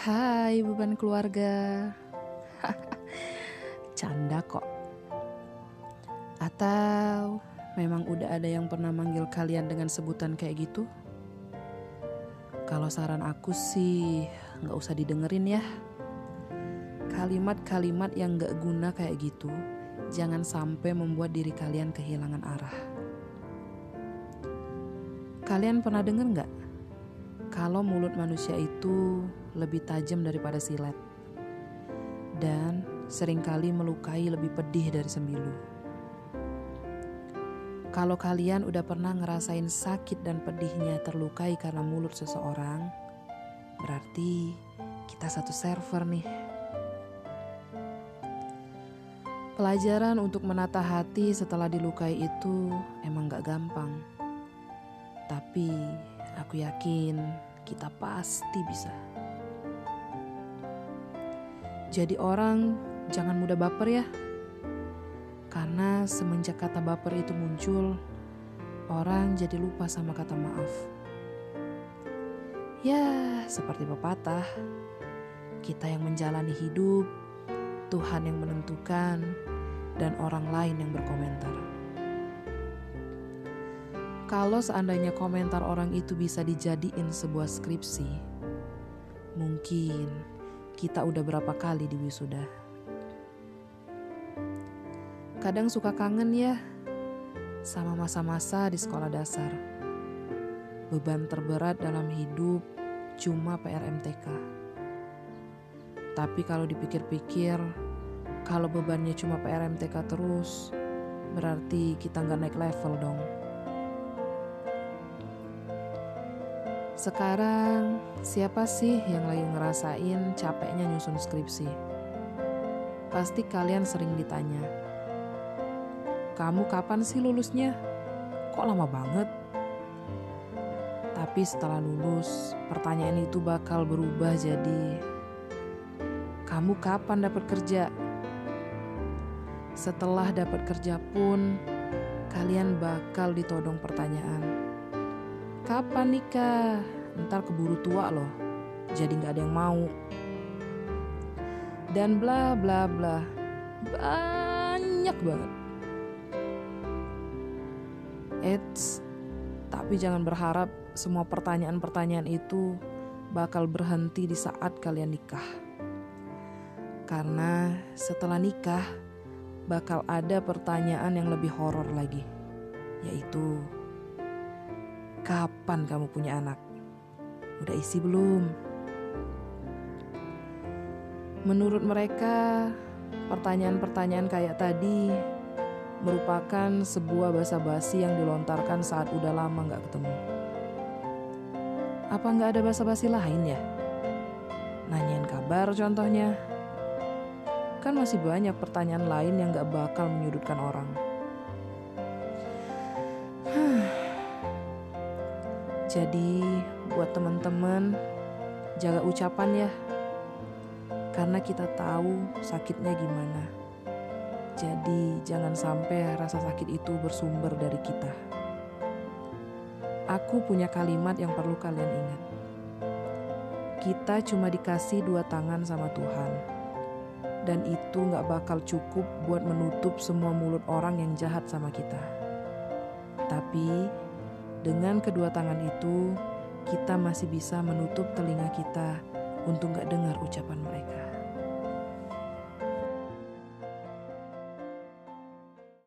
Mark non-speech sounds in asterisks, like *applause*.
Hai beban keluarga *laughs* Canda kok Atau memang udah ada yang pernah manggil kalian dengan sebutan kayak gitu? Kalau saran aku sih nggak usah didengerin ya Kalimat-kalimat yang gak guna kayak gitu Jangan sampai membuat diri kalian kehilangan arah Kalian pernah denger nggak? Kalau mulut manusia itu lebih tajam daripada silet dan sering kali melukai lebih pedih dari sembilu. Kalau kalian udah pernah ngerasain sakit dan pedihnya terlukai karena mulut seseorang, berarti kita satu server nih. Pelajaran untuk menata hati setelah dilukai itu emang gak gampang. Tapi aku yakin kita pasti bisa. Jadi orang jangan mudah baper ya. Karena semenjak kata baper itu muncul, orang jadi lupa sama kata maaf. Ya, seperti pepatah, kita yang menjalani hidup, Tuhan yang menentukan, dan orang lain yang berkomentar. Kalau seandainya komentar orang itu bisa dijadiin sebuah skripsi, mungkin kita udah berapa kali di wisuda. Kadang suka kangen ya sama masa-masa di sekolah dasar. Beban terberat dalam hidup cuma PR MTK. Tapi kalau dipikir-pikir, kalau bebannya cuma PR MTK terus, berarti kita nggak naik level dong. Sekarang, siapa sih yang lagi ngerasain capeknya nyusun skripsi? Pasti kalian sering ditanya, "Kamu kapan sih lulusnya? Kok lama banget?" Tapi setelah lulus, pertanyaan itu bakal berubah jadi, "Kamu kapan dapat kerja?" Setelah dapat kerja pun, kalian bakal ditodong pertanyaan Kapan nikah? Ntar keburu tua loh. Jadi nggak ada yang mau. Dan bla bla bla. Banyak banget. Eits, tapi jangan berharap semua pertanyaan-pertanyaan itu bakal berhenti di saat kalian nikah. Karena setelah nikah bakal ada pertanyaan yang lebih horor lagi, yaitu Kapan kamu punya anak? Udah isi belum? Menurut mereka, pertanyaan-pertanyaan kayak tadi merupakan sebuah basa-basi yang dilontarkan saat udah lama gak ketemu. Apa nggak ada basa-basi lain ya? Nanyain kabar contohnya. Kan masih banyak pertanyaan lain yang gak bakal menyudutkan orang. Jadi buat teman-teman jaga ucapan ya. Karena kita tahu sakitnya gimana. Jadi jangan sampai rasa sakit itu bersumber dari kita. Aku punya kalimat yang perlu kalian ingat. Kita cuma dikasih dua tangan sama Tuhan. Dan itu gak bakal cukup buat menutup semua mulut orang yang jahat sama kita. Tapi dengan kedua tangan itu, kita masih bisa menutup telinga kita untuk gak dengar ucapan mereka.